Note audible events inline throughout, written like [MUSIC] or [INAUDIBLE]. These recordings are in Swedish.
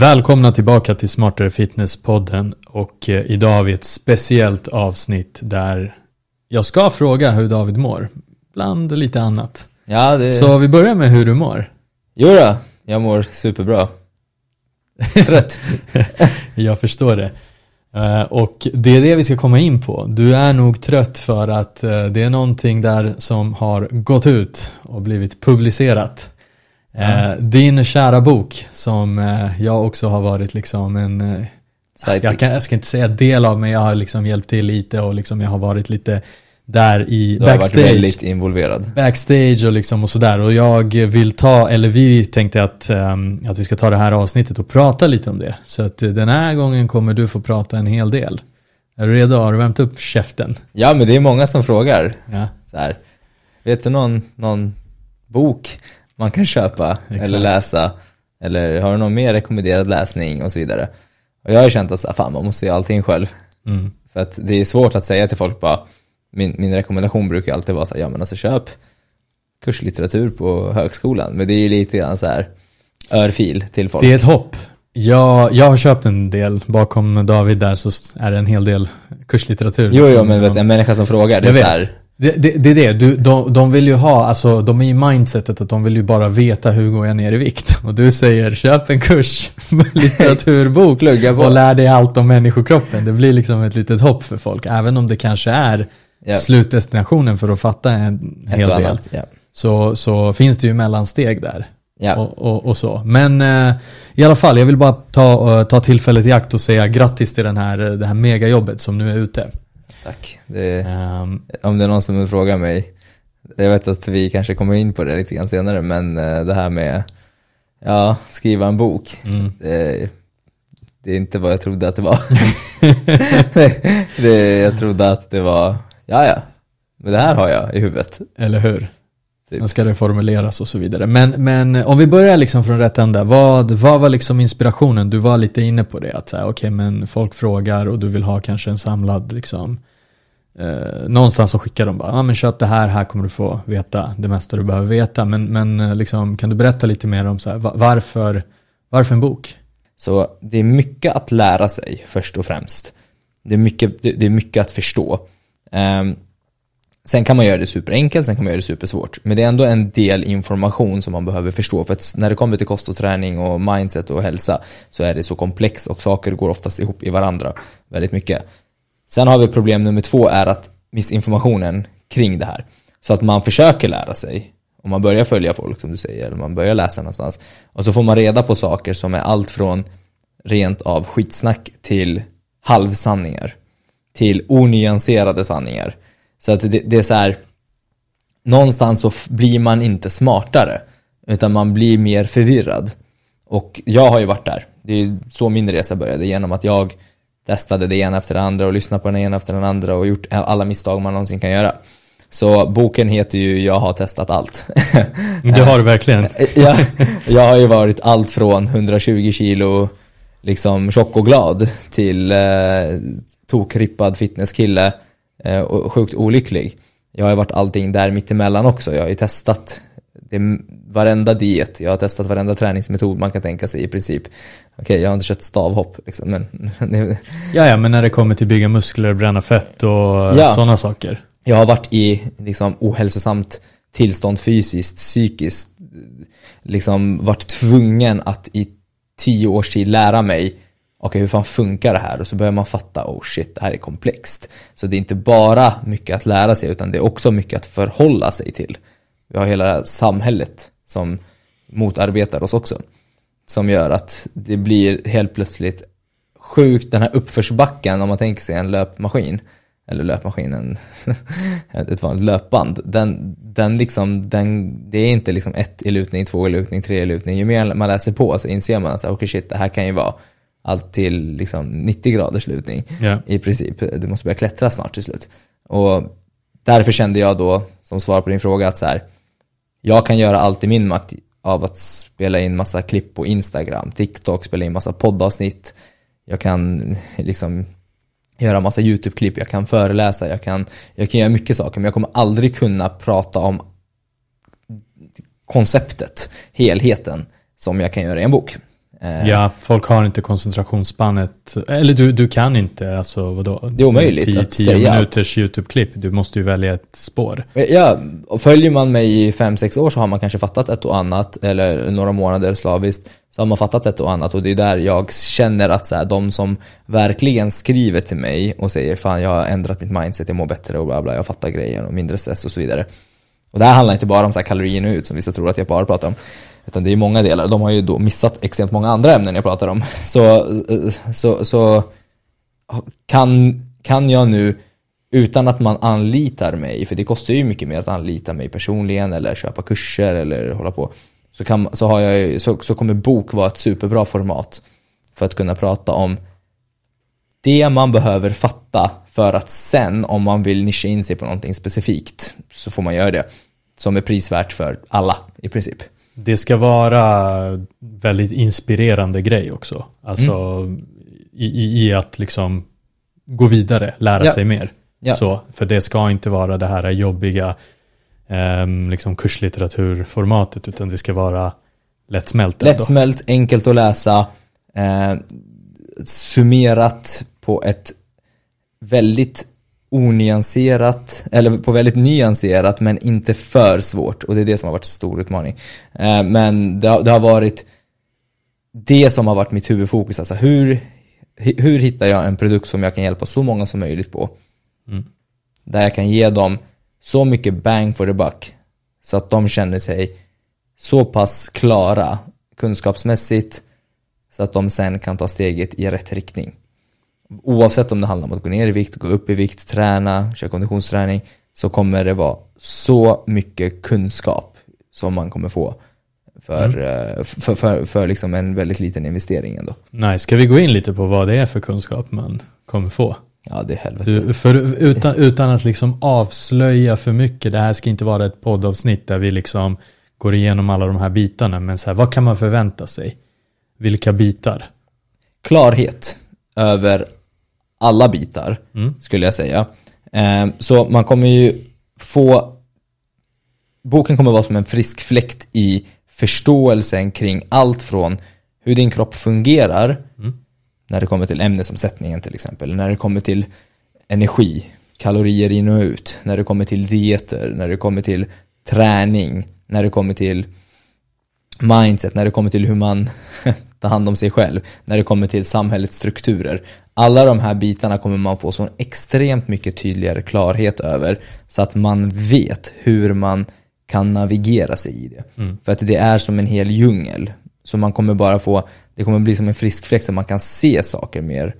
Välkomna tillbaka till Smartare Fitness-podden och eh, idag har vi ett speciellt avsnitt där jag ska fråga hur David mår, bland lite annat. Ja, det... Så vi börjar med hur du mår. Jo då, jag mår superbra. Trött. [LAUGHS] jag förstår det. Eh, och det är det vi ska komma in på. Du är nog trött för att eh, det är någonting där som har gått ut och blivit publicerat. Eh, din kära bok som eh, jag också har varit liksom en eh, jag, kan, jag ska inte säga del av men jag har liksom hjälpt till lite och liksom jag har varit lite där i du backstage. Du har varit väldigt involverad. Backstage och liksom och sådär och jag vill ta, eller vi tänkte att, um, att vi ska ta det här avsnittet och prata lite om det. Så att den här gången kommer du få prata en hel del. Är du redo? Har du värmt upp käften? Ja men det är många som frågar. Ja. Så här, vet du någon, någon bok man kan köpa Exakt. eller läsa? Eller har du någon mer rekommenderad läsning och så vidare? Och jag har känt att fan, man måste göra allting själv. Mm. För att det är svårt att säga till folk bara, min, min rekommendation brukar alltid vara så här, ja men alltså köp kurslitteratur på högskolan. Men det är lite grann så här örfil till folk. Det är ett hopp. Jag, jag har köpt en del, bakom David där så är det en hel del kurslitteratur. Jo, jo men vet, en människa som frågar, det är så här, det, det, det, är det, du, de, de vill ju ha, alltså de är i mindsetet att de vill ju bara veta hur går jag ner i vikt. Och du säger köp en kurs, [LAUGHS] litteraturbok och lär dig allt om människokroppen. Det blir liksom ett litet hopp för folk, även om det kanske är yeah. slutdestinationen för att fatta en hel del. Annat, så, så finns det ju mellansteg där. Yeah. Och, och, och, så. Men eh, i alla fall, jag vill bara ta, uh, ta tillfället i akt och säga grattis till den här, det här megajobbet som nu är ute. Tack. Det, um, om det är någon som frågar mig, jag vet att vi kanske kommer in på det lite grann senare, men uh, det här med ja, skriva en bok, mm. det, det, är inte vad jag trodde att det var. [LAUGHS] det, jag trodde att det var, ja ja, men det här har jag i huvudet. Eller hur? Typ. Sen ska det formuleras och så vidare. Men, men om vi börjar liksom från rätt ända. Vad, vad var liksom inspirationen? Du var lite inne på det. Att okej okay, men folk frågar och du vill ha kanske en samlad liksom eh, någonstans så skickar de bara, ja ah, men köp det här, här kommer du få veta det mesta du behöver veta. Men, men eh, liksom, kan du berätta lite mer om så här, varför, varför en bok? Så det är mycket att lära sig först och främst. Det är mycket, det, det är mycket att förstå. Um, sen kan man göra det superenkelt, sen kan man göra det supersvårt. Men det är ändå en del information som man behöver förstå. För att när det kommer till kost och träning och mindset och hälsa så är det så komplext och saker går oftast ihop i varandra väldigt mycket. Sen har vi problem nummer två är att missinformationen kring det här. Så att man försöker lära sig. Om man börjar följa folk som du säger, eller man börjar läsa någonstans. Och så får man reda på saker som är allt från rent av skitsnack till halvsanningar. Till onyanserade sanningar. Så att det, det är så här, någonstans så blir man inte smartare. Utan man blir mer förvirrad. Och jag har ju varit där. Det är så min resa började, genom att jag testade det ena efter det andra och lyssnat på den ena efter den andra och gjort alla misstag man någonsin kan göra. Så boken heter ju Jag har testat allt. [LAUGHS] Det har du verkligen. [LAUGHS] jag, jag har ju varit allt från 120 kilo liksom tjock och glad till eh, tokrippad fitnesskille eh, och sjukt olycklig. Jag har ju varit allting där mittemellan också. Jag har ju testat det är varenda diet, jag har testat varenda träningsmetod man kan tänka sig i princip. Okej, okay, jag har inte kört stavhopp liksom, men... [LAUGHS] ja, ja, men när det kommer till bygga muskler, bränna fett och ja. sådana saker. Jag har varit i liksom ohälsosamt tillstånd fysiskt, psykiskt, liksom varit tvungen att i tio års tid lära mig okej, okay, hur fan funkar det här? Och så börjar man fatta, oh shit, det här är komplext. Så det är inte bara mycket att lära sig, utan det är också mycket att förhålla sig till. Vi har hela samhället som motarbetar oss också. Som gör att det blir helt plötsligt sjukt, den här uppförsbacken om man tänker sig en löpmaskin eller löpmaskinen, [LAUGHS] ett vanligt löpband, den, den liksom, den, det är inte liksom ett i lutning, två i lutning, tre i lutning. Ju mer man läser på så inser man att okay, shit, det här kan ju vara allt till liksom 90 graders lutning yeah. i princip. Du måste börja klättra snart till slut. Och därför kände jag då, som svar på din fråga, att så här, jag kan göra allt i min makt av att spela in massa klipp på Instagram, TikTok, spela in massa poddavsnitt. Jag kan liksom göra massa YouTube-klipp, jag kan föreläsa, jag kan, jag kan göra mycket saker men jag kommer aldrig kunna prata om konceptet, helheten, som jag kan göra i en bok. Eh, Ja, folk har inte koncentrationsspannet. Eller du, du kan inte, alltså vadå? Det är omöjligt Tio, att tio säga minuters YouTube-klipp. Du måste ju välja ett spår. Ja, och följer man mig i 5-6 år så har man kanske fattat ett och annat, eller några månader slaviskt, så har man fattat ett och annat och det är där jag känner att så här, de som verkligen skriver till mig och säger fan jag har ändrat mitt mindset, jag mår bättre och bla bla, jag fattar grejen och mindre stress och så vidare. Och det här handlar inte bara om så här kalorier ut som vissa tror att jag bara pratar om. Utan det är många delar. De har ju då missat extremt många andra ämnen jag pratar om. [LAUGHS] Så, så, så kan, kan jag nu, utan att man anlitar mig, för det kostar ju mycket mer att anlita mig personligen eller köpa kurser eller hålla på. Så, kan, så, har jag, så, så kommer bok vara ett superbra format för att kunna prata om det man behöver fatta för att sen, om man vill nischa in sig på någonting specifikt, så får man göra det. Som är prisvärt för alla, i princip. Det ska vara väldigt inspirerande grej också. Alltså Mm. i, i, att liksom gå vidare, lära Ja. sig mer. Ja. Så, för det ska inte vara det här jobbiga ehm, liksom kurslitteraturformatet utan det ska vara lättsmält. Lättsmält, enkelt att läsa, eh, summerat på ett väldigt onyanserat, eller på väldigt nyanserat men inte för svårt och det är det som har varit en stor utmaning. Eh, men det har, det har varit det som har varit mitt huvudfokus, alltså hur, hur hittar jag en produkt som jag kan hjälpa så många som möjligt på? Mm. Där jag kan ge dem så mycket bang for the buck så att de känner sig så pass klara kunskapsmässigt så att de sen kan ta steget i rätt riktning. Oavsett om det handlar om att gå ner i vikt, gå upp i vikt, träna, köra konditionsträning så kommer det vara så mycket kunskap som man kommer få för, eh, för, för, för liksom en väldigt liten investering ändå. Nej, ska vi gå in lite på vad det är för kunskap man kommer få? Ja, det är helvete. Du, för, utan, utan att liksom avslöja för mycket, det här ska inte vara ett poddavsnitt där vi liksom går igenom alla de här bitarna, men så här, vad kan man förvänta sig? Vilka bitar? klarhet över alla bitar, Mm. skulle jag säga. Eh, Så man kommer ju få, boken kommer vara som en frisk fläkt i förståelsen kring allt från hur din kropp fungerar, Mm. när det kommer till ämnesomsättningen till exempel, när det kommer till energi, kalorier in och ut, när det kommer till dieter, när det kommer till träning, när det kommer till mindset, när det kommer till hur man [LAUGHS] tar hand om sig själv, när det kommer till samhällets strukturer. Alla de här bitarna kommer man få så extremt mycket tydligare klarhet över så att man vet hur man kan navigera sig i det. Mm. För att det är som en hel djungel. Så man kommer bara få, det kommer bli som en frisk fläkt så man kan se saker mer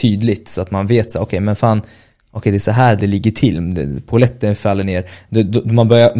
tydligt så att man vet så okej men fan Okej det är så här det ligger till, polletten faller ner. Man, börjar,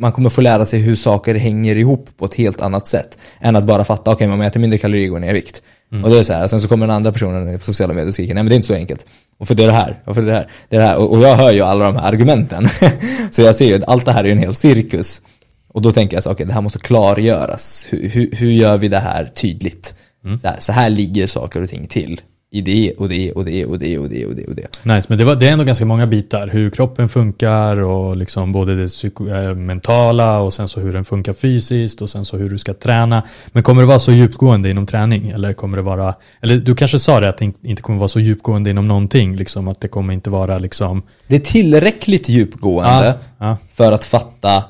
man kommer få lära sig hur saker hänger ihop på ett helt annat sätt. Än att bara fatta, okej om jag äter mindre kalorier går jag ner i vikt. Och då är det så här, sen så kommer den andra personen på sociala medier och skriker, nej men det är inte så enkelt. Och för det är det här, och för det är det här, det är det här. Och, och jag hör ju alla de här argumenten. [LAUGHS] så jag ser ju att allt det här är en hel cirkus. Och då tänker jag så okej det här måste klargöras. Hur, hur, hur gör vi det här tydligt? Så, här, så här ligger saker och ting till. I det och det och det och det och det och det och det. Nice, men det, var, det är ändå ganska många bitar. Hur kroppen funkar och liksom både det psyko, äh, mentala och sen så hur den funkar fysiskt och sen så hur du ska träna. Men kommer det vara så djupgående inom träning? Eller kommer det vara, eller du kanske sa det att det in- inte kommer vara så djupgående inom någonting, liksom att det kommer inte vara liksom Det är tillräckligt djupgående Ja, ja. för att fatta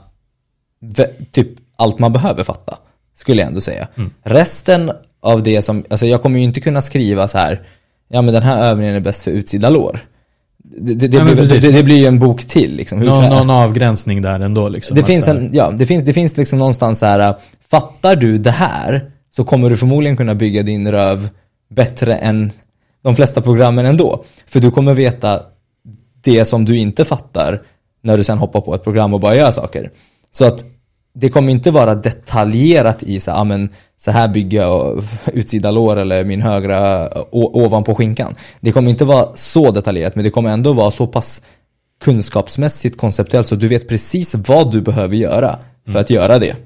typ allt man behöver fatta. Skulle jag ändå säga. Mm. Resten av det som, alltså jag kommer ju inte kunna skriva så här. Ja men den här övningen är bäst för utsida lår. Det, det, det, Ja, blir, det, det blir ju en bok till liksom. Hur någon, någon avgränsning där ändå liksom. det finns här- en, ja, det finns, det finns liksom någonstans så här. fattar du det här så kommer du förmodligen kunna bygga din röv bättre än de flesta programmen ändå. För du kommer veta det som du inte fattar när du sen hoppar på ett program och bara gör saker. Så att det kommer inte vara detaljerat i så, ah, men, så här bygger jag utsida lår eller min högra ovanpå skinkan. Det kommer inte vara så detaljerat men det kommer ändå vara så pass kunskapsmässigt konceptuellt så du vet precis vad du behöver göra för att göra det.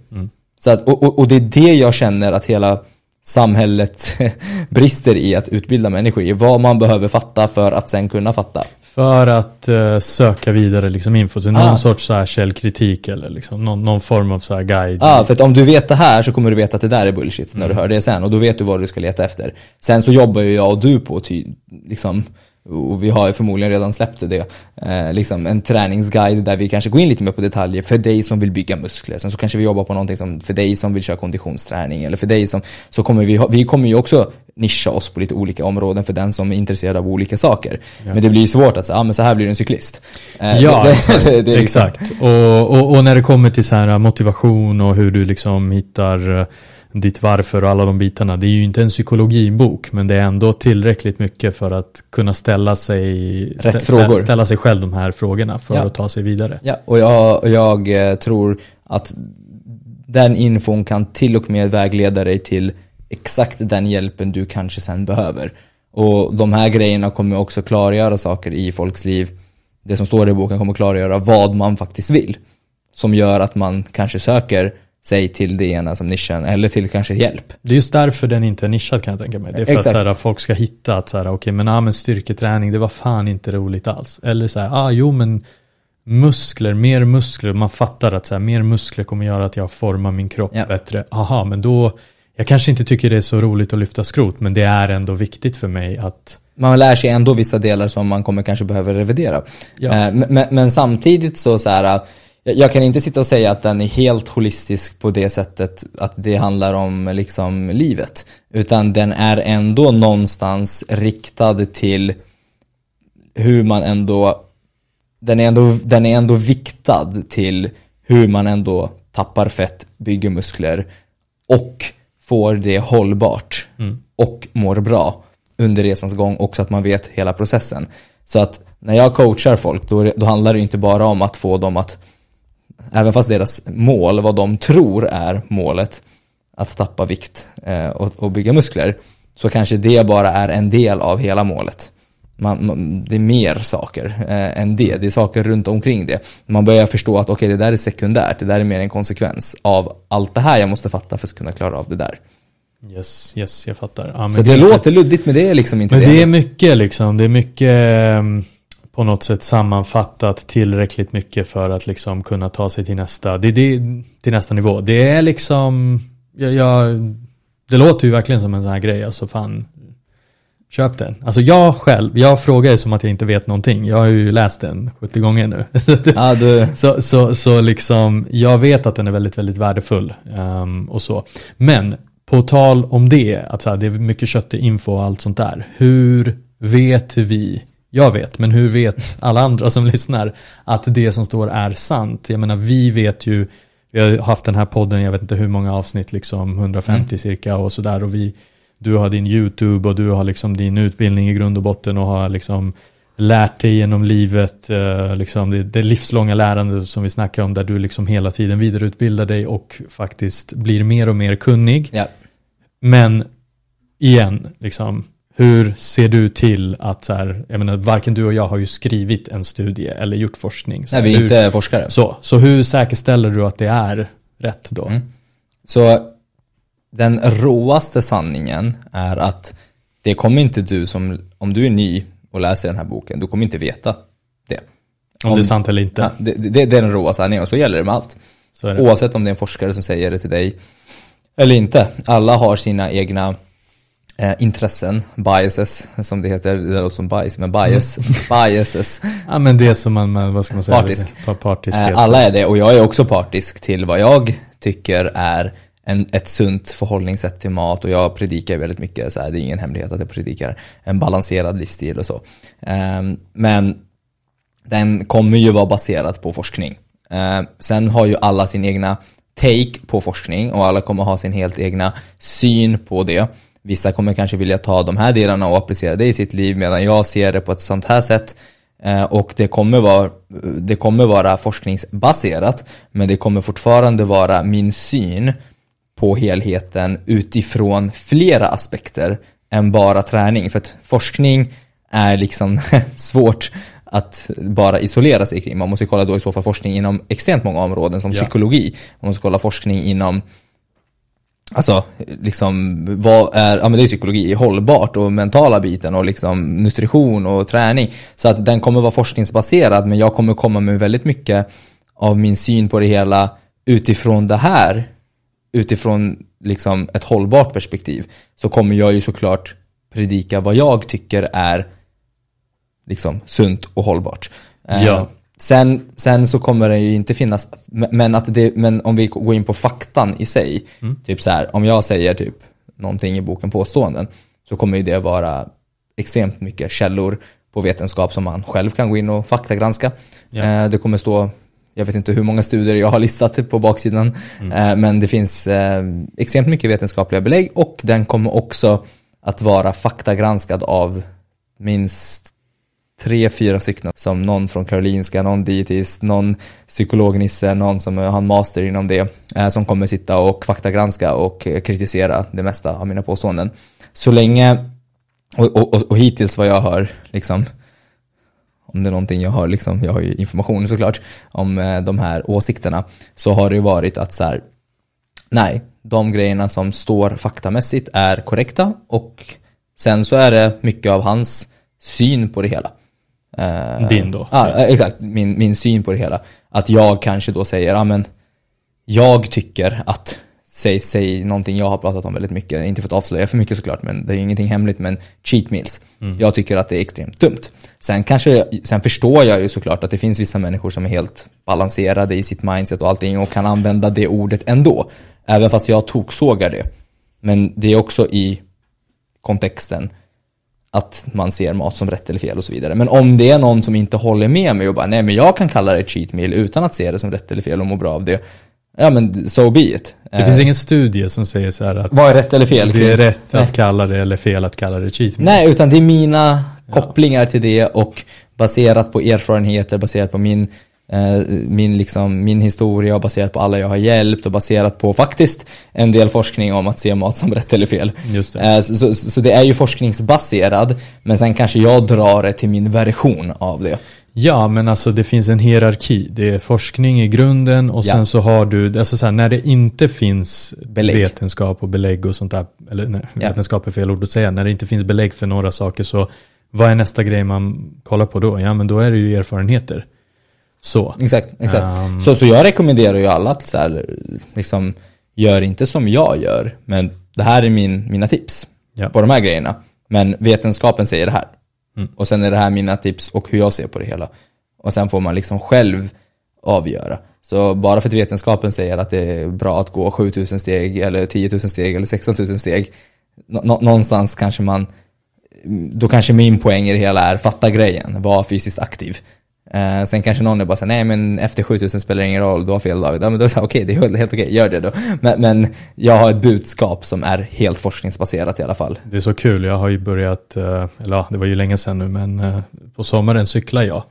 Så att, och, och, och det är det jag känner att hela samhället [LAUGHS] brister i att utbilda människor i. Vad man behöver fatta för att sen kunna fatta. För att uh, söka vidare liksom info, så någon ah. sorts så här källkritik eller liksom någon, någon, form av så här guide. Ja, ah, för att om du vet det här så kommer du veta att det där är bullshit när mm. du hör det sen och då vet du vad du ska leta efter. Sen så jobbar ju jag och du på ty, liksom och vi har förmodligen redan släppt det, eh, liksom en träningsguide där vi kanske går in lite mer på detaljer för dig som vill bygga muskler. Sen så kanske vi jobbar på någonting som för dig som vill köra konditionsträning eller för dig som, så kommer vi, ha, vi kommer ju också nischa oss på lite olika områden för den som är intresserad av olika saker. Ja. Men det blir ju svårt att säga, ah, men så här blir du en cyklist. Eh, ja, det, exakt. [LAUGHS] det, det liksom... exakt. Och, och, och, när det kommer till så här motivation och hur du liksom hittar ditt varför och alla de bitarna. Det är ju inte en psykologibok men det är ändå tillräckligt mycket för att kunna ställa sig, Rätt frågor. ställa sig själv de här frågorna för ja. att ta sig vidare. Ja, och jag, jag eh, tror att den infon kan till och med vägleda dig till exakt den hjälpen du kanske sen behöver. Och de här grejerna kommer också klargöra saker i folks liv. Det som står i boken kommer klargöra vad man faktiskt vill. Som gör att man kanske söker sig till det ena som nischen eller till kanske hjälp. Det är just därför den inte är nischad kan jag tänka mig. Det är för Exakt. att så här, folk ska hitta att så här, okej okay, men, ah, men styrketräning det var fan inte roligt alls. Eller så här, ah jo men muskler, mer muskler, man fattar att så här, mer muskler kommer göra att jag formar min kropp ja. bättre. Aha, men då, jag kanske inte tycker det är så roligt att lyfta skrot men det är ändå viktigt för mig att man lär sig ändå vissa delar som man kommer kanske behöva revidera. Ja. Eh, men, men, samtidigt så, så här, jag kan inte sitta och säga att den är helt holistisk på det sättet att det handlar om liksom livet. Utan den är ändå någonstans riktad till hur man ändå den är ändå, den är ändå viktad till hur man ändå tappar fett, bygger muskler och får det hållbart mm. och mår bra under resans gång också att man vet hela processen. Så att när jag coachar folk då, då handlar det inte bara om att få dem att även fast deras mål, vad de tror är målet, att tappa vikt eh, och, och, bygga muskler, så kanske det bara är en del av hela målet. Man, man, det är mer saker eh, än det, det är saker runt omkring det. Man börjar förstå att okej, okay, det där är sekundärt, det där är mer en konsekvens av allt det här jag måste fatta för att kunna klara av det där. Yes, yes, jag fattar. Ja, så det, det låter luddigt, men det är liksom inte men det. Men det är mycket liksom, det är mycket ehm, på något sätt sammanfattat tillräckligt mycket för att liksom kunna ta sig till nästa, det, det, till nästa nivå. Det är liksom, jag, jag, det låter ju verkligen som en sån här grej, alltså fan, köp den. Alltså jag själv, jag frågar ju som att jag inte vet någonting. Jag har ju läst den 70 gånger nu. [LAUGHS] Ja, du... så, så, så liksom, jag vet att den är väldigt, väldigt värdefull um, och så. Men på tal om det, att så här, det är mycket köttig info och allt sånt där. Hur vet vi jag vet, men hur vet alla andra som lyssnar att det som står är sant? Jag menar, vi vet ju, vi har haft den här podden, jag vet inte hur många avsnitt, liksom 150 mm. cirka och sådär och vi, du har din YouTube och du har liksom din utbildning i grund och botten och har liksom lärt dig genom livet, eh, liksom det, det livslånga lärandet som vi snackar om där du liksom hela tiden vidareutbildar dig och faktiskt blir mer och mer kunnig. Ja. Men igen, liksom hur ser du till att så här, jag menar varken du och jag har ju skrivit en studie eller gjort forskning. Så Nej, vi är hur, inte forskare. Så, så hur säkerställer du att det är rätt då? Mm. Så den råaste sanningen är att det kommer inte du som, om du är ny och läser den här boken, du kommer inte veta det. Om, om det är sant eller inte. Ja, det, det, det, är den råa sanningen och så gäller det med allt. Det. Oavsett om det är en forskare som säger det till dig eller inte. Alla har sina egna eh, intressen, biases som det heter, det låter som bias, men bias, mm. [LAUGHS] biases. Ja men det som man, vad ska man säga? Partisk. partisk eh, alla är det och jag är också partisk till vad jag tycker är en, ett sunt förhållningssätt till mat och jag predikar väldigt mycket, så här, det är ingen hemlighet att jag predikar en balanserad livsstil och så. Eh, men den kommer ju vara baserad på forskning. Eh, sen har ju alla sin egna take på forskning och alla kommer ha sin helt egna syn på det. Vissa kommer kanske vilja ta de här delarna och applicera det i sitt liv medan jag ser det på ett sånt här sätt. Eh, och det kommer, vara, det kommer vara forskningsbaserat men det kommer fortfarande vara min syn på helheten utifrån flera aspekter än bara träning. För att forskning är liksom [LAUGHS] svårt att bara isolera sig kring. Man måste kolla då i så fall forskning inom extremt många områden som ja. psykologi. Man måste kolla forskning inom Alltså, liksom, vad är, ja men det är psykologi, hållbart och mentala biten och liksom nutrition och träning. Så att den kommer vara forskningsbaserad men jag kommer komma med väldigt mycket av min syn på det hela utifrån det här, utifrån liksom ett hållbart perspektiv. Så kommer jag ju såklart predika vad jag tycker är liksom sunt och hållbart. Eh, Ja. Sen, sen så kommer det ju inte finnas, men, att det, men om vi går in på faktan i sig, typ så här, om jag säger typ någonting i boken påståenden, så kommer ju det vara extremt mycket källor på vetenskap som man själv kan gå in och faktagranska. Ja. Eh, Det kommer stå, jag vet inte hur många studier jag har listat på baksidan, eh, men det finns eh, extremt mycket vetenskapliga belägg och den kommer också att vara faktagranskad av minst tre, fyra stycken som någon från Karolinska, någon dietist, någon psykolognisse, någon som har en master inom det eh, som kommer sitta och faktagranska och eh, kritisera det mesta av mina påståenden. Så länge, och, och, och, och hittills vad jag har liksom om det är någonting jag har, liksom, jag har ju information såklart om eh, de här åsikterna, så har det ju varit att så här, nej, de grejerna som står faktamässigt är korrekta och sen så är det mycket av hans syn på det hela. Eh, Din då, Ja, eh, exakt. Min, min syn på det hela. Att jag kanske då säger, ja men jag tycker att, säg, säg någonting jag har pratat om väldigt mycket, inte för att avslöja för mycket såklart, men det är ingenting hemligt, men cheat meals. Jag tycker att det är extremt dumt. Sen kanske, sen förstår jag ju såklart att det finns vissa människor som är helt balanserade i sitt mindset och allting och kan använda det ordet ändå. Även fast jag toksågar det. Men det är också i kontexten att man ser mat som rätt eller fel och så vidare. Men om det är någon som inte håller med mig och bara nej men jag kan kalla det cheat meal utan att se det som rätt eller fel och må bra av det. Ja men so be it. Det finns ingen studie som säger så här att Vad är rätt eller fel? det är rätt Nej. att kalla det eller fel att kalla det cheat meal. Nej, utan det är mina kopplingar till det och baserat på erfarenheter, baserat på min, eh, min, liksom, min historia baserat på alla jag har hjälpt och baserat på faktiskt en del forskning om att se mat som rätt eller fel. Just det. Eh, så, så, så det är ju forskningsbaserad, men sen kanske jag drar det till min version av det. Ja, men alltså det finns en hierarki. Det är forskning i grunden och Ja. sen så har du, alltså så här, när det inte finns Belägg. vetenskap och belägg och sånt där, eller nej, Ja. vetenskap är fel ord att säga, när det inte finns belägg för några saker så vad är nästa grej man kollar på då? Ja, men då är det ju erfarenheter. Så. Exakt, exakt. Ehm. Så, så jag rekommenderar ju alla att så här, liksom, gör inte som jag gör, men det här är min, mina tips Ja. på de här grejerna. Men vetenskapen säger det här. Mm. Och sen är det här mina tips och hur jag ser på det hela. Och sen får man liksom själv avgöra. Så bara för att vetenskapen säger att det är bra att gå 7000 steg eller 10 000 steg eller 16 000 steg. nå- någonstans kanske man, då kanske min poäng i det hela är fatta grejen, var fysiskt aktiv. Eh, sen kanske någon är bara såhär, nej men efter 7000 spelar det ingen roll, du har fel dag. Ja, men då är det så okej, det är helt, okej, okej, gör det då. Men, men jag har ett budskap som är helt forskningsbaserat i alla fall. Det är så kul, jag har ju börjat, eh, eller ja, det var ju länge sedan nu, men eh, på sommaren cyklar jag.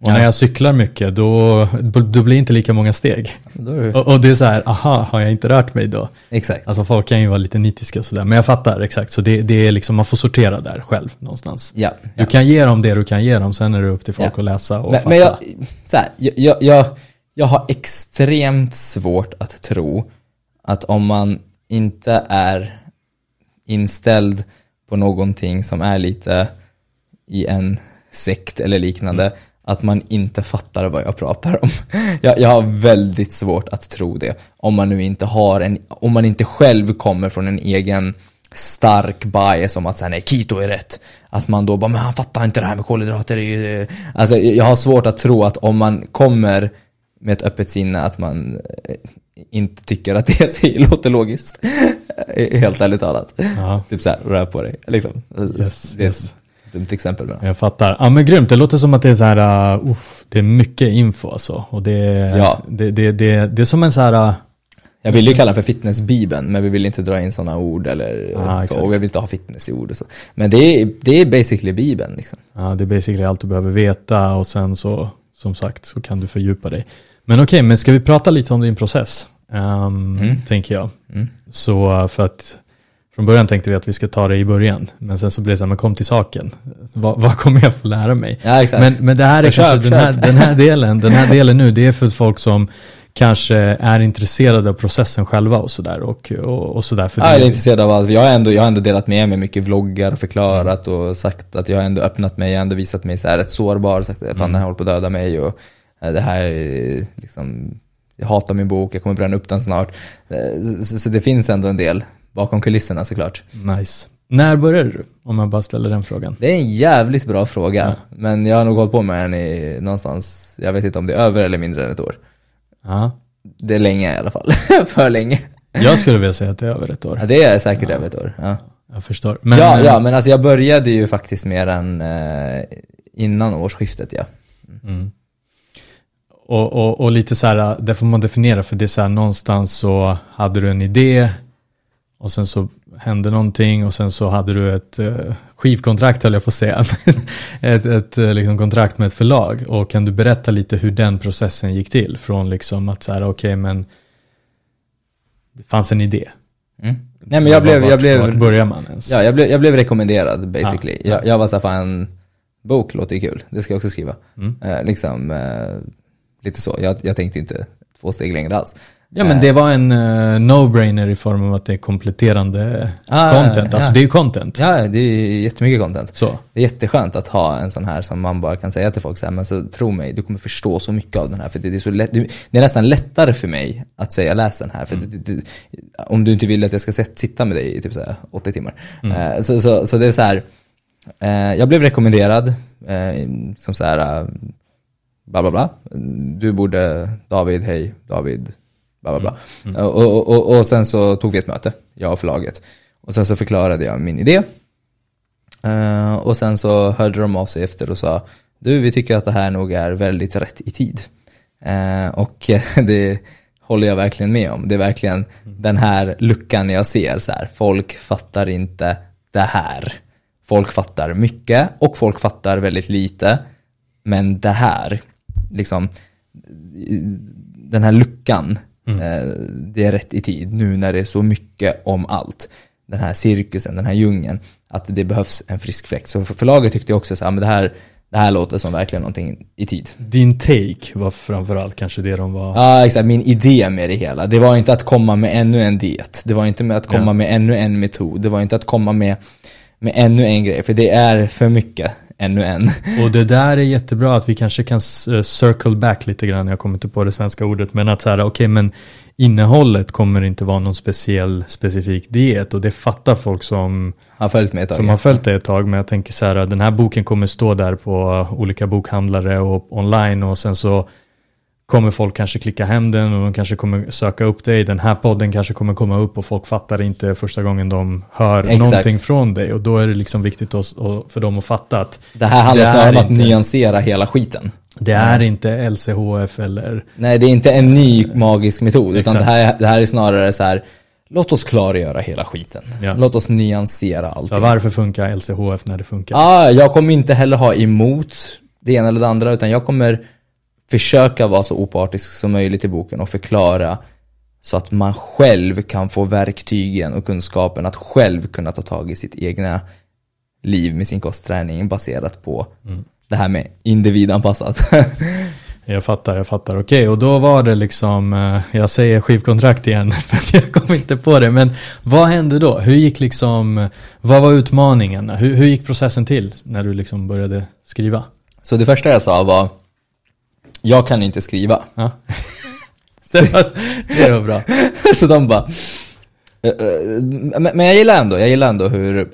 Och Ja. när jag cyklar mycket, då, då blir det inte lika många steg. Det, Och, och det är så här, aha, har jag inte rört mig då? exakt. Alltså folk kan ju vara lite nitiska och sådär, men jag fattar exakt. Så det, det är liksom, man får sortera där själv någonstans. Ja. Du kan ge dem det du kan ge dem, sen är det upp till folk Ja. att läsa och Men, fatta. men jag, så här, jag, jag, jag, har extremt svårt att tro att om man inte är inställd på någonting som är lite i en sekt eller liknande, att man inte fattar vad jag pratar om. [LAUGHS] Jag, jag har väldigt svårt att tro det. Om man nu inte har en, om man inte själv kommer från en egen stark bias om att säga nej, keto är rätt. Att man då bara, men han fattar inte det här med kolhydrater. är ju-" Alltså jag har svårt att tro att om man kommer med ett öppet sinne att man eh, inte tycker att det [LAUGHS] låter logiskt. [LAUGHS] Helt ärligt talat. Ja, Typ såhär, rör på dig. Liksom. Yes, det yes. Dumt exempel. Men. jag fattar. Ja men grymt, det låter som att det är så här, uh, det är mycket info alltså. Och det, Ja. det, det, det, det är som en så här, uh, Jag vill ju kalla den för fitnessbibeln, men vi vill inte dra in sådana ord eller Ah, så. exakt. Och jag vill inte ha fitness i ord och så. Men det är, det är basically bibeln liksom. ja, det är basically allt du behöver veta och sen så, som sagt, så kan du fördjupa dig. Men okej, men ska vi prata lite om din process? Um, Mm. Tänker jag. Mm. Så uh, för att från början tänkte vi att vi ska ta det i början. Men sen så blev det så här, men kom till saken. Vad, vad kommer jag få lära mig? Ja. Men, men det här är Så kanske köp, den, här, köp. den här delen, den här [LAUGHS] delen nu, det är för folk som kanske är intresserade av processen själva och sådär. Och, och, och sådär för ja, jag är intresserad av allt. Jag har, ändå, jag har ändå delat med mig mycket vloggar och förklarat mm. och sagt att jag har ändå öppnat mig, jag har ändå visat mig så här rätt sårbar, sagt att mm. det här håller på att döda mig och eh, det här liksom, jag hatar min bok, jag kommer bränna upp den snart. Eh, så, så det finns ändå en del bakom kulisserna såklart. Nice. När började du? Om jag bara ställer den frågan. Det är en jävligt bra fråga. Ja. Men jag har nog hållit på med den i någonstans, jag vet inte om det är över eller mindre än ett år. Ja. Det är länge i alla fall. [LAUGHS] För länge. Jag skulle vilja säga att det är över ett år. Ja, det är säkert ja. över ett år. Ja. Jag förstår. Men, ja, ja, men alltså jag började ju faktiskt mer än eh, innan årsskiftet, ja. Mm. Och, och, och, lite så här, det får man definiera för det är så här, någonstans så hade du en idé och sen så hände någonting och sen så hade du ett uh, skivkontrakt höll jag på att säga. [LAUGHS] ett ett uh, liksom, kontrakt med ett förlag. Och kan du berätta lite hur den processen gick till? Från liksom att så här, okej okay, men det fanns en idé. Mm. Nej men jag blev, vart, jag blev, vart börjar man ens? Ja, jag blev, jag blev rekommenderad basically. Ah, jag, jag var såhär, fan, bok låter kul, det ska jag också skriva. Mm. Uh, liksom, lite så. Jag, jag tänkte inte två steg längre alls. Ja men det var en uh, no-brainer i form av att det är kompletterande ah, content. Alltså ja. det är ju content. Ja, det är jättemycket content. Så. Det är jätteskönt att ha en sån här som man bara kan säga till folk så här, men så tro mig, du kommer förstå så mycket av den här. För det är, så lätt, det är nästan lättare för mig att säga läs den här. För mm. det, det, om du inte vill att jag ska sitta med dig i typ så här 80 timmar. Mm. Uh, så, så, så, det är så här, uh, jag blev rekommenderad, som så här, bla bla bla. Du borde, David, hej, David, bla bla bla. Mm. Mm. Och, och, och, och, sen så tog vi ett möte, jag och förlaget. Och sen så förklarade jag min idé. Uh, och sen så hörde de av sig efter och sa, du vi tycker att det här nog är väldigt rätt i tid. Uh, och [LAUGHS] det håller jag verkligen med om. Det är verkligen mm. den här luckan jag ser så här. Folk fattar inte det här. Folk fattar mycket och folk fattar väldigt lite. Men det här, liksom, den här luckan Mm. Eh, det är rätt i tid nu när det är så mycket om allt. Den här cirkusen, den här djungeln. Att det behövs en frisk fläkt. Så förlaget tyckte också så här, men det här, det här låter som verkligen någonting i tid. Din take var framförallt kanske det de var? Ja, exakt. Min idé med det hela. Det var inte att komma med ännu en diet. Det var inte med att komma ja. med ännu en metod. Det var inte att komma med, med ännu en grej. För det är för mycket ännu en. [LAUGHS] Och det där är jättebra att vi kanske kan eh, circle back lite grann, jag kommer inte på det svenska ordet, men att så här, okej okay, men innehållet kommer inte vara någon speciell specifik diet och det fattar folk som har följt med ett tag. Som har följt det ett tag, men jag tänker så här, den här boken kommer stå där på olika bokhandlare och online och sen så kommer folk kanske klicka hem den och de kanske kommer söka upp dig. Den här podden kanske kommer komma upp och folk fattar inte första gången de hör Exakt. någonting från dig. Och då är det liksom viktigt för dem att fatta att det här handlar det snarare om att nyansera hela skiten. Det är inte LCHF eller... Nej, det är inte en ny magisk metod. Utan det här, det här är snarare så här, låt oss klargöra hela skiten. Ja. Låt oss nyansera allting. Så varför funkar LCHF när det funkar? Ah, jag kommer inte heller ha emot det ena eller det andra, utan jag kommer försöka vara så opartisk som möjligt i boken och förklara så att man själv kan få verktygen och kunskapen att själv kunna ta tag i sitt egna liv med sin kostträning baserat på mm. det här med individanpassat. [LAUGHS] jag fattar, jag fattar. Okej, och då var det liksom, eh, jag säger skivkontrakt igen [LAUGHS] för jag kom inte på det, men vad hände då? Hur gick liksom, vad var utmaningen? Hur, hur gick processen till när du liksom började skriva? Så det första jag sa var jag kan inte skriva. Ja. [LAUGHS] det var bra. [LAUGHS] så de bara, eh, eh, men jag gillar ändå, jag gillar ändå hur,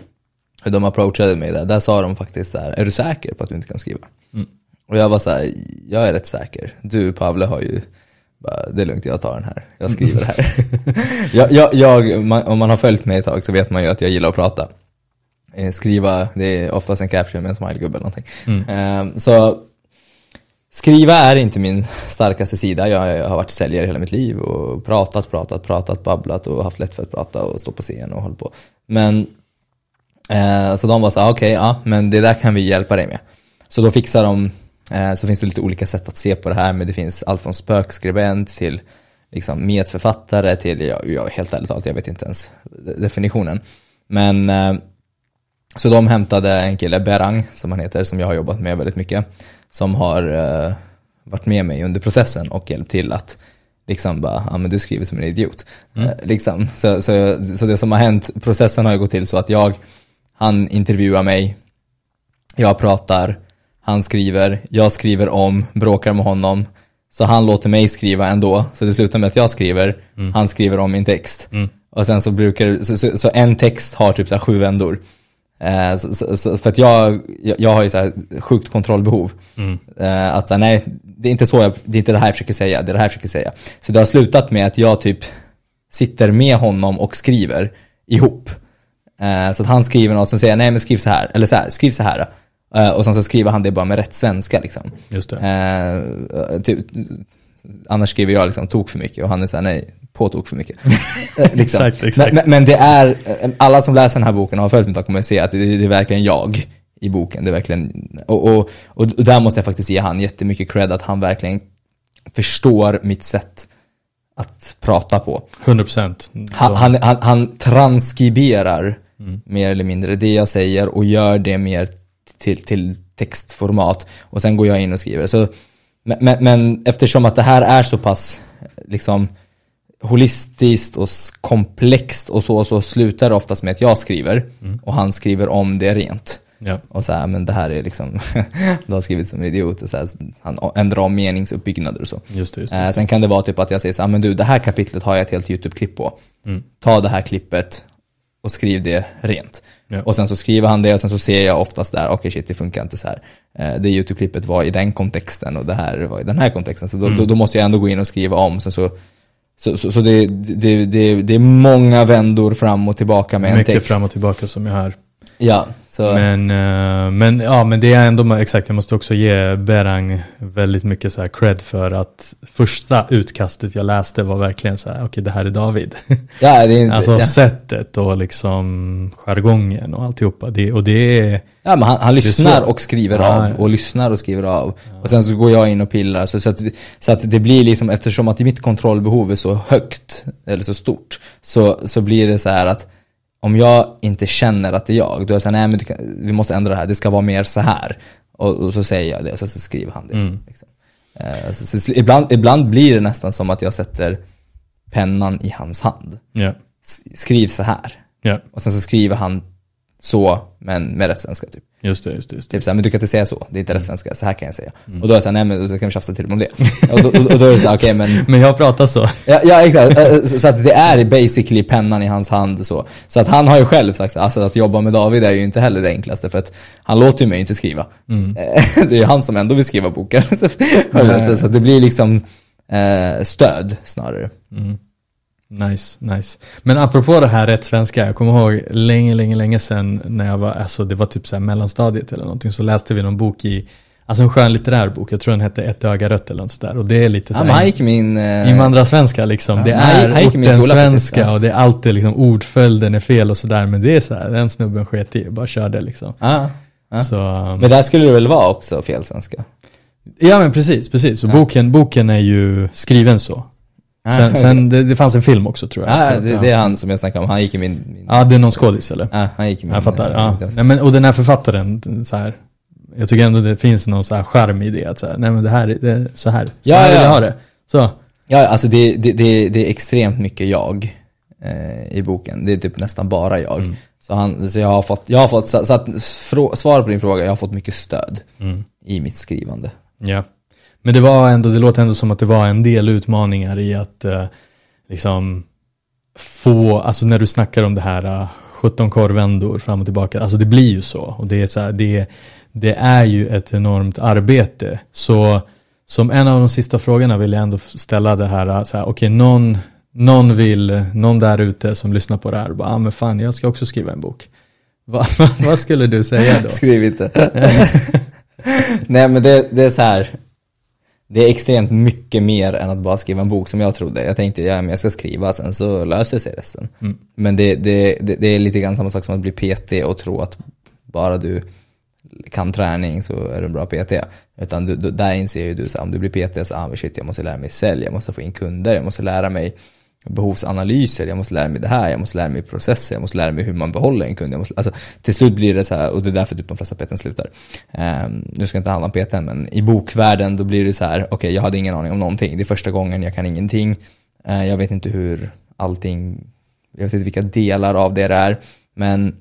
hur de approachade mig där. Där sa de faktiskt så här, är du säker på att du inte kan skriva? Mm. Och jag var så här, jag är rätt säker. Du Pavle har ju, bara, det är lugnt, jag tar den här. Jag skriver det här. [LAUGHS] jag, jag, jag man, om man har följt mig ett tag så vet man ju att jag gillar att prata. Eh, skriva, det är oftast en caption med en smilegubbe eller någonting. Mm. Så Skriva är inte min starkaste sida. Jag har varit säljare hela mitt liv och pratat, pratat, pratat, babblat och haft lätt för att prata och stå på scen och hålla på. Men eh, så de var så ah, okej, okay, ja, men det där kan vi hjälpa dig med. Så då fixar de, eh, så finns det lite olika sätt att se på det här, men det finns allt från spökskribent till liksom medförfattare till, ja, jag, helt ärligt talat, jag vet inte ens definitionen. Men eh, så de hämtade en kille, Berang, som han heter, som jag har jobbat med väldigt mycket som har uh, varit med mig under processen och hjälpt till att liksom bara, ja men du skriver som en idiot. Eh, liksom. så, så, så det som har hänt, processen har ju gått till så att jag, han intervjuar mig, jag pratar, han skriver, jag skriver om, bråkar med honom, så han låter mig skriva ändå, så det slutar med att jag skriver, han skriver om min text. Och sen så brukar, så, så, så en text har typ så här sju vändor. Eh, så, så, så, för att jag, jag, jag har ju så här sjukt kontrollbehov. Eh, att så här, nej, det är inte så jag, det är inte det här jag försöker säga, det är det här jag försöker säga. Så det har slutat med att jag typ sitter med honom och skriver ihop. Eh, så att han skriver något som säger, nej men skriv så här, eller så här, skriv så här. Och sen så skriver han det bara med rätt svenska liksom. Just det. Typ, annars skriver jag liksom tok för mycket och han är såhär, nej, på tok för mycket. [LAUGHS] Eh, liksom. Exakt, exakt. Men, men, det är, eh, alla som läser den här boken och har följt mig kommer att se att det, det är verkligen jag i boken. Det är verkligen, och, och, och där måste jag faktiskt ge han jättemycket cred att han verkligen förstår mitt sätt att prata på. 100%. Han, han, han, han transkriberar mer eller mindre det jag säger och gör det mer till, till textformat. Och sen går jag in och skriver. Så, men, men, men eftersom att det här är så pass liksom holistiskt och komplext och så, så slutar det oftast med att jag skriver och han skriver om det rent. Ja. Och så här, men det här är liksom, [LAUGHS] du har skrivit som en idiot. Och så här, han ändrar om meningsuppbyggnader och så. Just det, just det. Eh, Just det. sen kan det vara typ att jag säger så här, men du det här kapitlet har jag ett helt YouTube-klipp på. Mm. Ta det här klippet och skriv det rent. Ja. Och sen så skriver han det och sen så ser jag oftast där, okej shit det funkar inte så här. Eh, det YouTube-klippet var i den kontexten och det här var i den här kontexten. Så då, Mm. då, då måste jag ändå gå in och skriva om. Så, så, så, så, så det, det, det, det är många vändor fram och tillbaka med en Mycket text. fram och tillbaka som jag hör. Ja, så. Men, eh, men, ja, men det är ändå, exakt, jag måste också ge Berang väldigt mycket så här cred för att första utkastet jag läste var verkligen så här, okej det här är David. [LAUGHS] ja, det är inte, alltså ja. sättet och liksom jargongen och alltihopa. Det, och det är, Ja, men han, han lyssnar och skriver av och lyssnar och skriver av. Och sen så går jag in och pillar. Så, så, att, så att det blir liksom, eftersom att mitt kontrollbehov är så högt, eller så stort, så, så blir det så här att om jag inte känner att det är jag, då är jag så här, nej men kan, vi måste ändra det här, det ska vara mer så här. Och, och så säger jag det och så, så skriver han det. Mm. Liksom. Eh, så, så, ibland, ibland blir det nästan som att jag sätter pennan i hans hand. S- Skriv så här. och Och sen så skriver han så, men med rätt svenska typ. just det, just det. Just det. Typ såhär, men du kan inte säga så, det är inte Mm. rätt svenska, så här kan jag säga. Och då är jag såhär, nej men då kan vi tjafsa till om det. [LAUGHS] och, då, och, och då är det såhär, okej men, Men jag pratar så. ja, ja exakt, så, så att det är basically pennan i hans hand så. Så att han har ju själv sagt, alltså att jobba med David är ju inte heller det enklaste för att han låter ju mig inte skriva. Mm. [LAUGHS] Det är ju han som ändå vill skriva boken. [LAUGHS] så, så, det blir liksom eh, stöd snarare. Mm. Nice, nice. Men apropå det här rätt svenska, jag kommer ihåg länge, länge, länge sedan när jag var, alltså det var typ så här mellanstadiet eller någonting, så läste vi någon bok i, alltså en skön litterär bok, jag tror den hette Ett öga rött eller något sådär, och det är lite så Ja, här men han gick min... Eh, invandrarsvenska liksom, Ja, det är gick min faktiskt, svenska ja. och det är alltid liksom ordföljden är fel och sådär, men det är så här, den snubben sket i, bara körde liksom. ja, ja. Så, um, Men där skulle det väl vara också fel svenska? ja men precis, precis, så Ja. boken, boken är ju skriven så. Sen, [LAUGHS] sen det, det fanns en film också tror jag. Ja, efteråt, det, det är han som jag snackade om, han gick i min... min Ja, det är någon skådis eller? Ja, han gick i min... Jag fattar. Ja. Nej, men, och den här författaren, så här, jag tycker ändå det finns någon så här charm i det. Att så här, nej men det här, är- det är så här. Så Ja, här vill ja. jag ha det. Så. Ja, alltså det, det, det, det är extremt mycket jag eh, i boken. Det är typ nästan bara jag. Mm. Så, han, så jag har fått, jag har fått så, så att frå, svar på din fråga, jag har fått mycket stöd Mm. i mitt skrivande. Ja. Men det var ändå, det låter ändå som att det var en del utmaningar i att eh, liksom få, alltså när du snackar om det här eh, 17 korvändor fram och tillbaka, alltså det blir ju så. Och det är så här, det, det är ju ett enormt arbete. Så som en av de sista frågorna vill jag ändå ställa det här, eh, så här okej någon, någon vill, någon där ute som lyssnar på det här, bara, ah, men fan jag ska också skriva en bok. [LAUGHS] Va, vad skulle du säga då? [LAUGHS] Skriv inte. [LAUGHS] Nej men det, det är så här. Det är extremt mycket mer än att bara skriva en bok som jag trodde. Jag tänkte, ja men jag ska skriva sen så löser sig resten. Mm. Men det, det, det, det är lite grann samma sak som att bli PT och tro att bara du kan träning så är du en bra PT. Utan du, du, där inser ju du så här, om du blir PT så, ah shit jag måste lära mig sälja, jag måste få in kunder, jag måste lära mig behovsanalyser, jag måste lära mig det här, jag måste lära mig processer, jag måste lära mig hur man behåller en kund. Jag måste, alltså, till slut blir det så här, och det är därför typ de flesta PTn slutar. Um, nu ska jag inte handla om PTn, men i bokvärlden då blir det så här, okej okay, jag hade ingen aning om någonting. Det är första gången, jag kan ingenting. Uh, jag vet inte hur allting, jag vet inte vilka delar av det det är. Men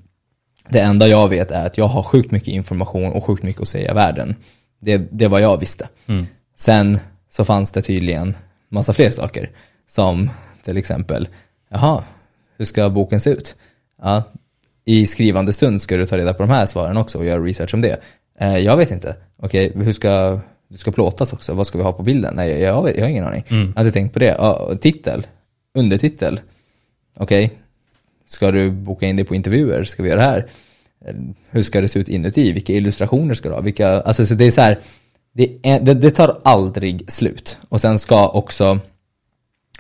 det enda jag vet är att jag har sjukt mycket information och sjukt mycket att säga i världen. Det, det var jag visste. Mm. Sen så fanns det tydligen massa fler saker. Som till exempel, jaha, hur ska boken se ut? Ja, I skrivande stund ska du ta reda på de här svaren också och göra research om det. Eh, jag vet inte. Okej, okay, hur ska du ska plåtas också? Vad ska vi ha på bilden? Nej, jag, jag, jag har ingen aning. Mm. Jag hade tänkt på det. Ja, titel, undertitel. Okej, okay. ska du boka in dig på intervjuer? Ska vi göra det här? Eh, hur ska det se ut inuti? Vilka illustrationer ska du ha? Vilka, alltså, så det är så här, det, är, det, det tar aldrig slut. Och sen ska också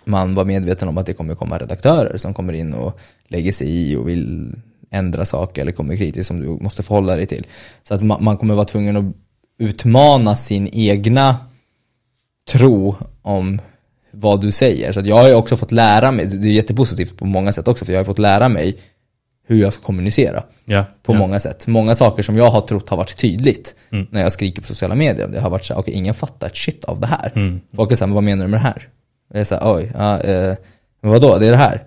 man vara medveten om att det kommer komma redaktörer som kommer in och lägger sig i och vill ändra saker eller kommer kritiskt som du måste förhålla dig till. Så att man, kommer vara tvungen att utmana sin egna tro om vad du säger. Så jag har ju också fått lära mig, det är jättepositivt på många sätt också, för jag har fått lära mig hur jag ska kommunicera. Ja, på ja. många sätt. Många saker som jag har trott har varit tydligt Mm. när jag skriker på sociala medier. Det har varit så okej, ingen fattar ett shit av det här. Mm. Folk är såhär, vad menar du med det här? Jag är såhär, oj, ja, eh, vadå, det är det här?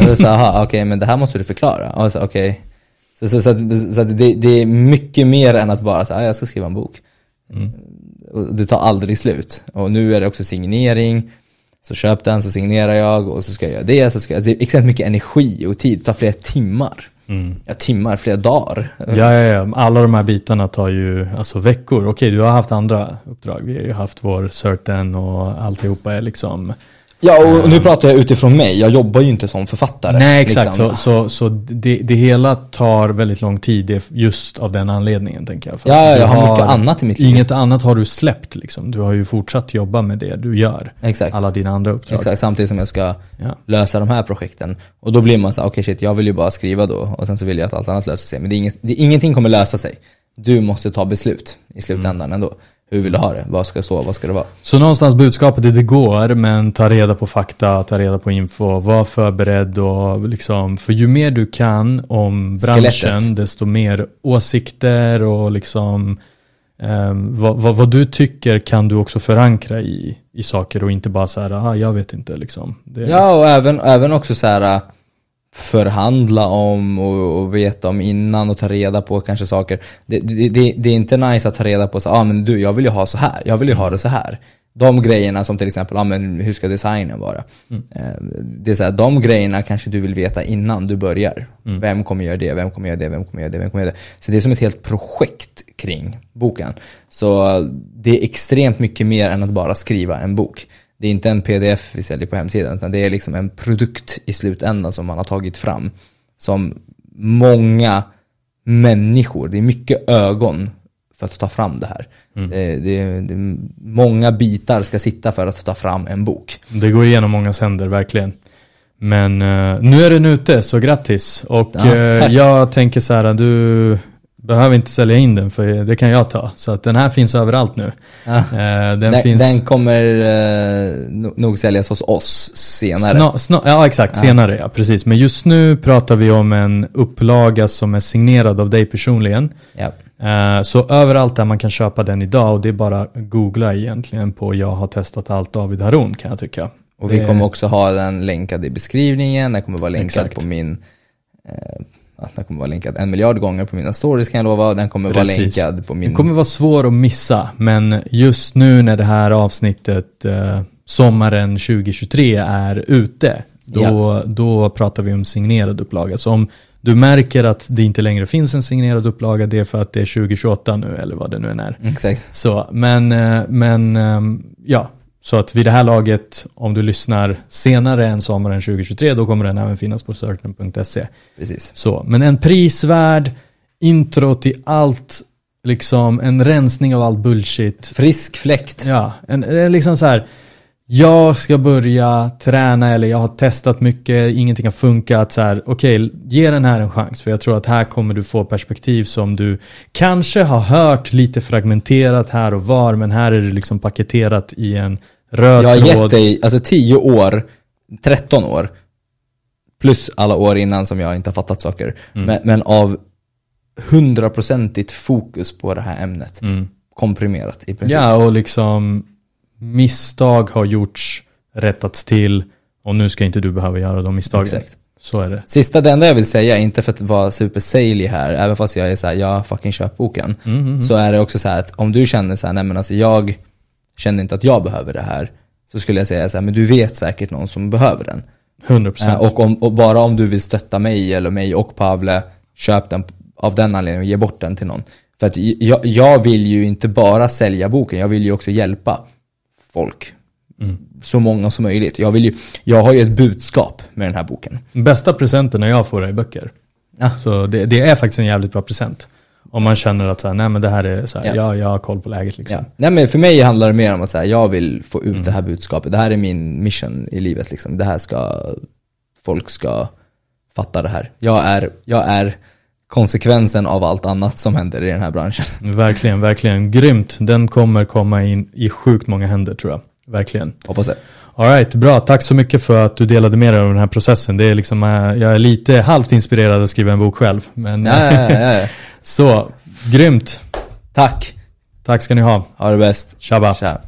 Jag aha, [LAUGHS] okej, men det här måste du förklara. Och så, okej. Så, så, så, att- så att det, det är mycket mer än att bara säga, jag ska skriva en bok. Mm. Och det tar aldrig slut. Och nu är det också signering. Så köp den, så signerar jag och så ska jag göra det. Så ska jag, alltså det är extremt mycket energi och tid. Det tar flera timmar. Mm. Ja, timmar, flera dagar. Ja, ja, ja, alla de här bitarna tar ju alltså veckor. Okej, du har haft andra uppdrag. Vi har ju haft vår certain och alltihopa är liksom Ja, och och nu pratar jag utifrån mig. Jag jobbar ju inte som författare. Nej, exakt. liksom. Så, så, så det, det hela tar väldigt lång tid just av den anledningen, tänker jag. För Ja, jag har mycket annat i mitt liv. Inget annat har du släppt, liksom. Du har ju fortsatt jobba med det du gör. Exakt. Alla dina andra uppdrag. Exakt, samtidigt som jag ska Ja. lösa de här projekten. Och då blir man så okej shit, jag vill ju bara skriva då. Och sen så vill jag att allt annat löser sig. Men det är inget, det, ingenting kommer lösa sig. Du måste ta beslut i slutändan Mm. ändå. Hur vill du ha det? Vad ska så? Vad ska det vara? Så någonstans budskapet är det går, men ta reda på fakta, ta reda på info, var förberedd och liksom, för ju mer du kan om branschen, Skelettet. desto mer åsikter och liksom ehm, vad, vad, vad du tycker kan du också förankra i, i saker och inte bara så här, ah, jag vet inte liksom. Det, Ja, och även, även också så här förhandla om och, och veta om innan och ta reda på kanske saker. Det, det, det, det är inte nice att ta reda på så, ah, men du, jag vill ju ha så här, jag vill ju ha det så här. De grejerna som till exempel, ah, men hur ska designen vara? Eh, Det är så här, de grejerna kanske du vill veta innan du börjar. Vem kommer göra det, vem kommer göra det, vem kommer göra det, vem kommer göra det? Så det är som ett helt projekt kring boken. Så det är extremt mycket mer än att bara skriva en bok. Det är inte en pdf vi säljer på hemsidan, utan det är liksom en produkt i slutändan som man har tagit fram. Som många människor, det är mycket ögon för att ta fram det här. Det, det, det, många bitar ska sitta för att ta fram en bok. Det går igenom många händer, verkligen. Men eh, nu är den ute, så grattis. Och Ja, eh, jag tänker så här, du behöver inte sälja in den, för det kan jag ta. Så att den här finns överallt nu. Ja. Eh, den, Den, finns... den kommer eh, no- nog säljas hos oss senare. Sna, sna, ja exakt, Ja. senare ja, precis. Men just nu pratar vi om en upplaga som är signerad av dig personligen. Ja. Eh, Så överallt där man kan köpa den idag och det är bara googla egentligen på jag har testat allt David Haron kan jag tycka. Och vi Det- kommer också ha den länkad i beskrivningen, den kommer vara länkad Exakt. på min ja, den kommer vara länkad en miljard gånger på mina stories kan jag lova. Den kommer vara Precis. länkad på min... Den kommer vara svår att missa, men just nu när det här avsnittet eh, sommaren 2023 är ute, då, Ja. då pratar vi om signerad upplaga. Så om du märker att det inte längre finns en signerad upplaga, det är för att det är 2028 nu, eller vad det nu än är. Exakt. Så, men, eh, men ehm, ja, så att vid det här laget, om du lyssnar senare än sommaren 2023, då kommer den även finnas på certain.se. Precis. Så, men en prisvärd intro till allt, liksom en rensning av all bullshit. Frisk fläkt. Ja, en, en liksom så här. Jag ska börja träna eller jag har testat mycket, ingenting har funkat. Så här, okej, ge den här en chans. För jag tror att här kommer du få perspektiv som du kanske har hört lite fragmenterat här och var. Men här är det liksom paketerat i en röd Jag har tråd. gett dig, alltså tio år 13 år, plus alla år innan som jag inte har fattat saker, men, men av hundraprocentigt fokus på det här ämnet. Komprimerat i princip. Ja, och liksom misstag har gjorts, rättats till och nu ska inte du behöva göra de misstagen. Exakt. Så är det. Sista, det enda jag vill säga, inte för att vara super saley här, även fast jag är såhär, ja fucking köp boken. Så är det också så här att om du känner så här, nej men alltså jag känner inte att jag behöver det här. Så skulle jag säga så här, men du vet säkert någon som behöver den. 100%. Eh, och, om, och bara om du vill stötta mig eller mig och Pavle, köp den av den anledningen och ge bort den till någon. För att jag, jag vill ju inte bara sälja boken, jag vill ju också hjälpa folk. Så många som möjligt. Jag, vill ju, jag har ju ett budskap med den här boken. Bästa presenten när jag får är böcker. Ja. Så det, det är faktiskt en jävligt bra present. Om man känner att så här, nej men det här är så här, Ja. ja. jag har koll på läget liksom. Ja. Nej men för mig handlar det mer om att säga, jag vill få ut det här budskapet. Det här är min mission i livet liksom. Det här ska, folk ska fatta det här. Jag är, jag är konsekvensen av allt annat som händer i den här branschen. Verkligen, verkligen. Grymt. Den kommer komma in i sjukt många händer tror jag. Verkligen. Hoppas det. Alright, bra. Tack så mycket för att du delade med dig av den här processen. Det är liksom, eh, jag är lite halvt inspirerad att skriva en bok själv. Men Ja, ja, ja, ja. [LAUGHS] så, grymt. Tack. Tack ska ni ha. Ha det bäst. Tjaba. Tja.